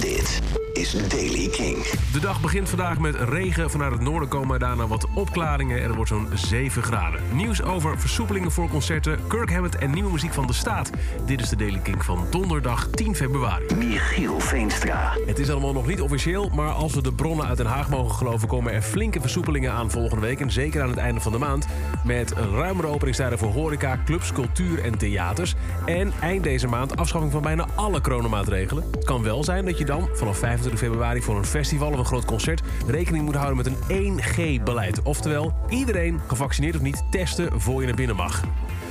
Dit is Daily King. De dag begint vandaag met regen. Vanuit het noorden komen daarna wat opklaringen en het wordt zo'n 7 graden. Nieuws over versoepelingen voor concerten, Kirk Hammett en nieuwe muziek van de staat. Dit is de Daily King van donderdag 10 februari. Michiel Veenstra. Het is allemaal nog niet officieel, maar als we de bronnen uit Den Haag mogen geloven... komen er flinke versoepelingen aan volgende week en zeker aan het einde van de maand. Met ruimere openingstijden voor horeca, clubs, cultuur en theaters. En eind deze maand afschaffing van bijna alle coronamaatregelen. Het kan wel zijn dat je dan vanaf 25 februari voor een festival of een groot concert... rekening moet houden met een 1G-beleid. Oftewel, iedereen, gevaccineerd of niet, testen voor je naar binnen mag.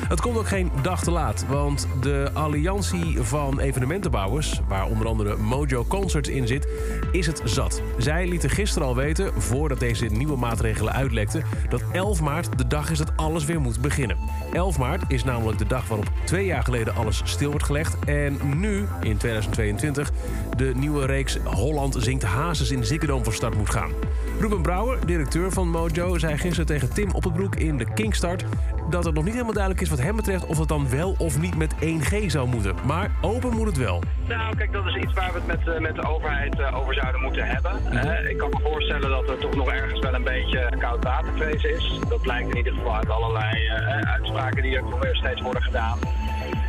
Het komt ook geen dag te laat, want de alliantie van evenementenbouwers... waar onder andere Mojo Concerts in zit, is het zat. Zij lieten gisteren al weten, voordat deze nieuwe maatregelen uitlekten... dat 11 maart de dag is dat alles weer moet beginnen. 11 maart is namelijk de dag waarop twee jaar geleden alles stil wordt gelegd... en nu, in 2022, de nieuwe reeks Holland zingt Hazes in Ziggo van start moet gaan. Ruben Brouwer, directeur van Mojo, zei gisteren tegen Tim Oppenbroek in de Kingstart... dat het nog niet helemaal duidelijk is wat hem betreft of het dan wel of niet met 1G zou moeten. Maar open moet het wel. Nou, kijk, dat is iets waar we het met, eh, met de overheid eh, over zouden moeten hebben. Eh, ik kan me voorstellen dat er toch nog ergens wel een beetje koud watervrees is. Dat blijkt in ieder geval uit allerlei uitspraken die er steeds worden gedaan.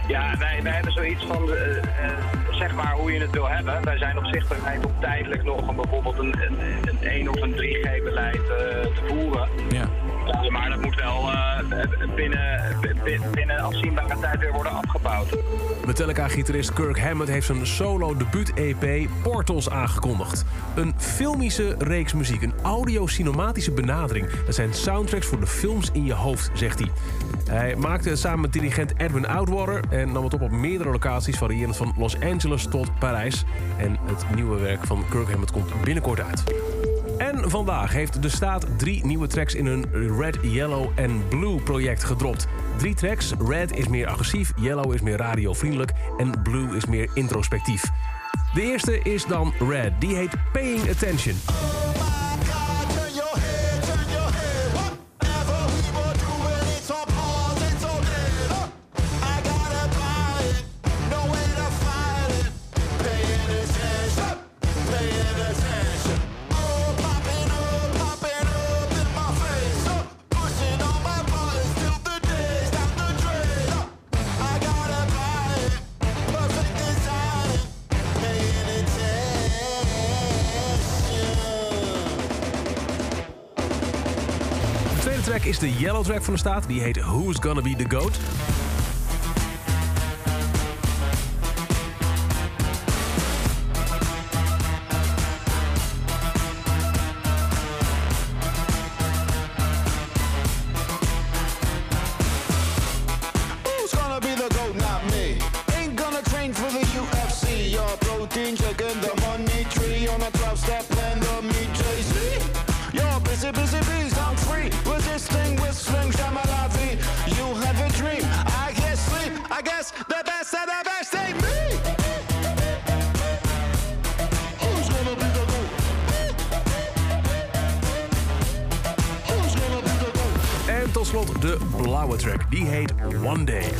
Ja, wij, wij hebben zoiets van, eh, eh, zeg maar hoe je het wil hebben. Wij zijn op zich bereid om tijdelijk nog een, bijvoorbeeld een, een, een 1 of een 3G-beleid te voeren. Ja. Ja, maar dat moet wel eh, binnen, binnen, binnen afzienbare tijd weer worden afgebouwd. Metallica-gitarist Kirk Hammett heeft zijn solo debuut-EP Portals aangekondigd. Een filmische reeks muziek, een audio-cinematische benadering. Dat zijn soundtracks voor de films in je hoofd, zegt hij. Hij maakte het samen met dirigent Edwin Outwater en nam het op op meerdere locaties, variërend van Los Angeles tot Parijs. En het nieuwe werk van Kirk komt binnenkort uit. En vandaag heeft de staat drie nieuwe tracks in hun Red, Yellow en Blue project gedropt. Drie tracks. Red is meer agressief, Yellow is meer radiovriendelijk en Blue is meer introspectief. De eerste is dan Red. Die heet Paying Attention. Track is de Yellow track van de staat. Die heet Who's Gonna Be The Goat. Who's guess the best of the best ain't me. En tot slot de blauwe track. Die heet One Day.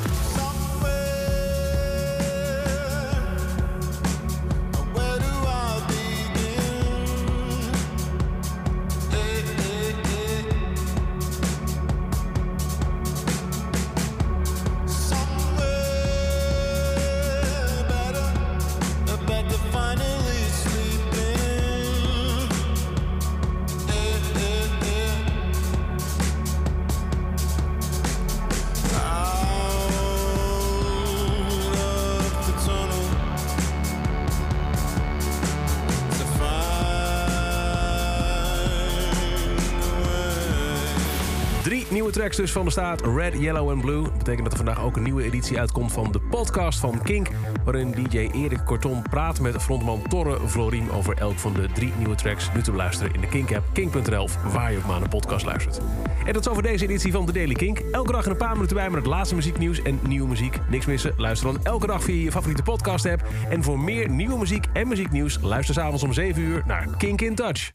Drie nieuwe tracks dus van de staat. Red, Yellow en Blue. Dat betekent dat er vandaag ook een nieuwe editie uitkomt van de podcast van Kink. Waarin DJ Erik Korton praat met frontman Torre Vloriem over elk van de drie nieuwe tracks. Nu te beluisteren in de Kink-app, kink.nl waar je ook maar podcast luistert. En tot zover deze editie van de Daily Kink. Elke dag een paar minuten bij met het laatste muzieknieuws en nieuwe muziek. Niks missen. Luister dan elke dag via je favoriete podcast-app. En voor meer nieuwe muziek en muzieknieuws... luister s'avonds om 7 uur naar Kink in Touch.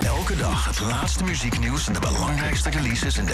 Elke dag het laatste muzieknieuws en de belangrijkste releases in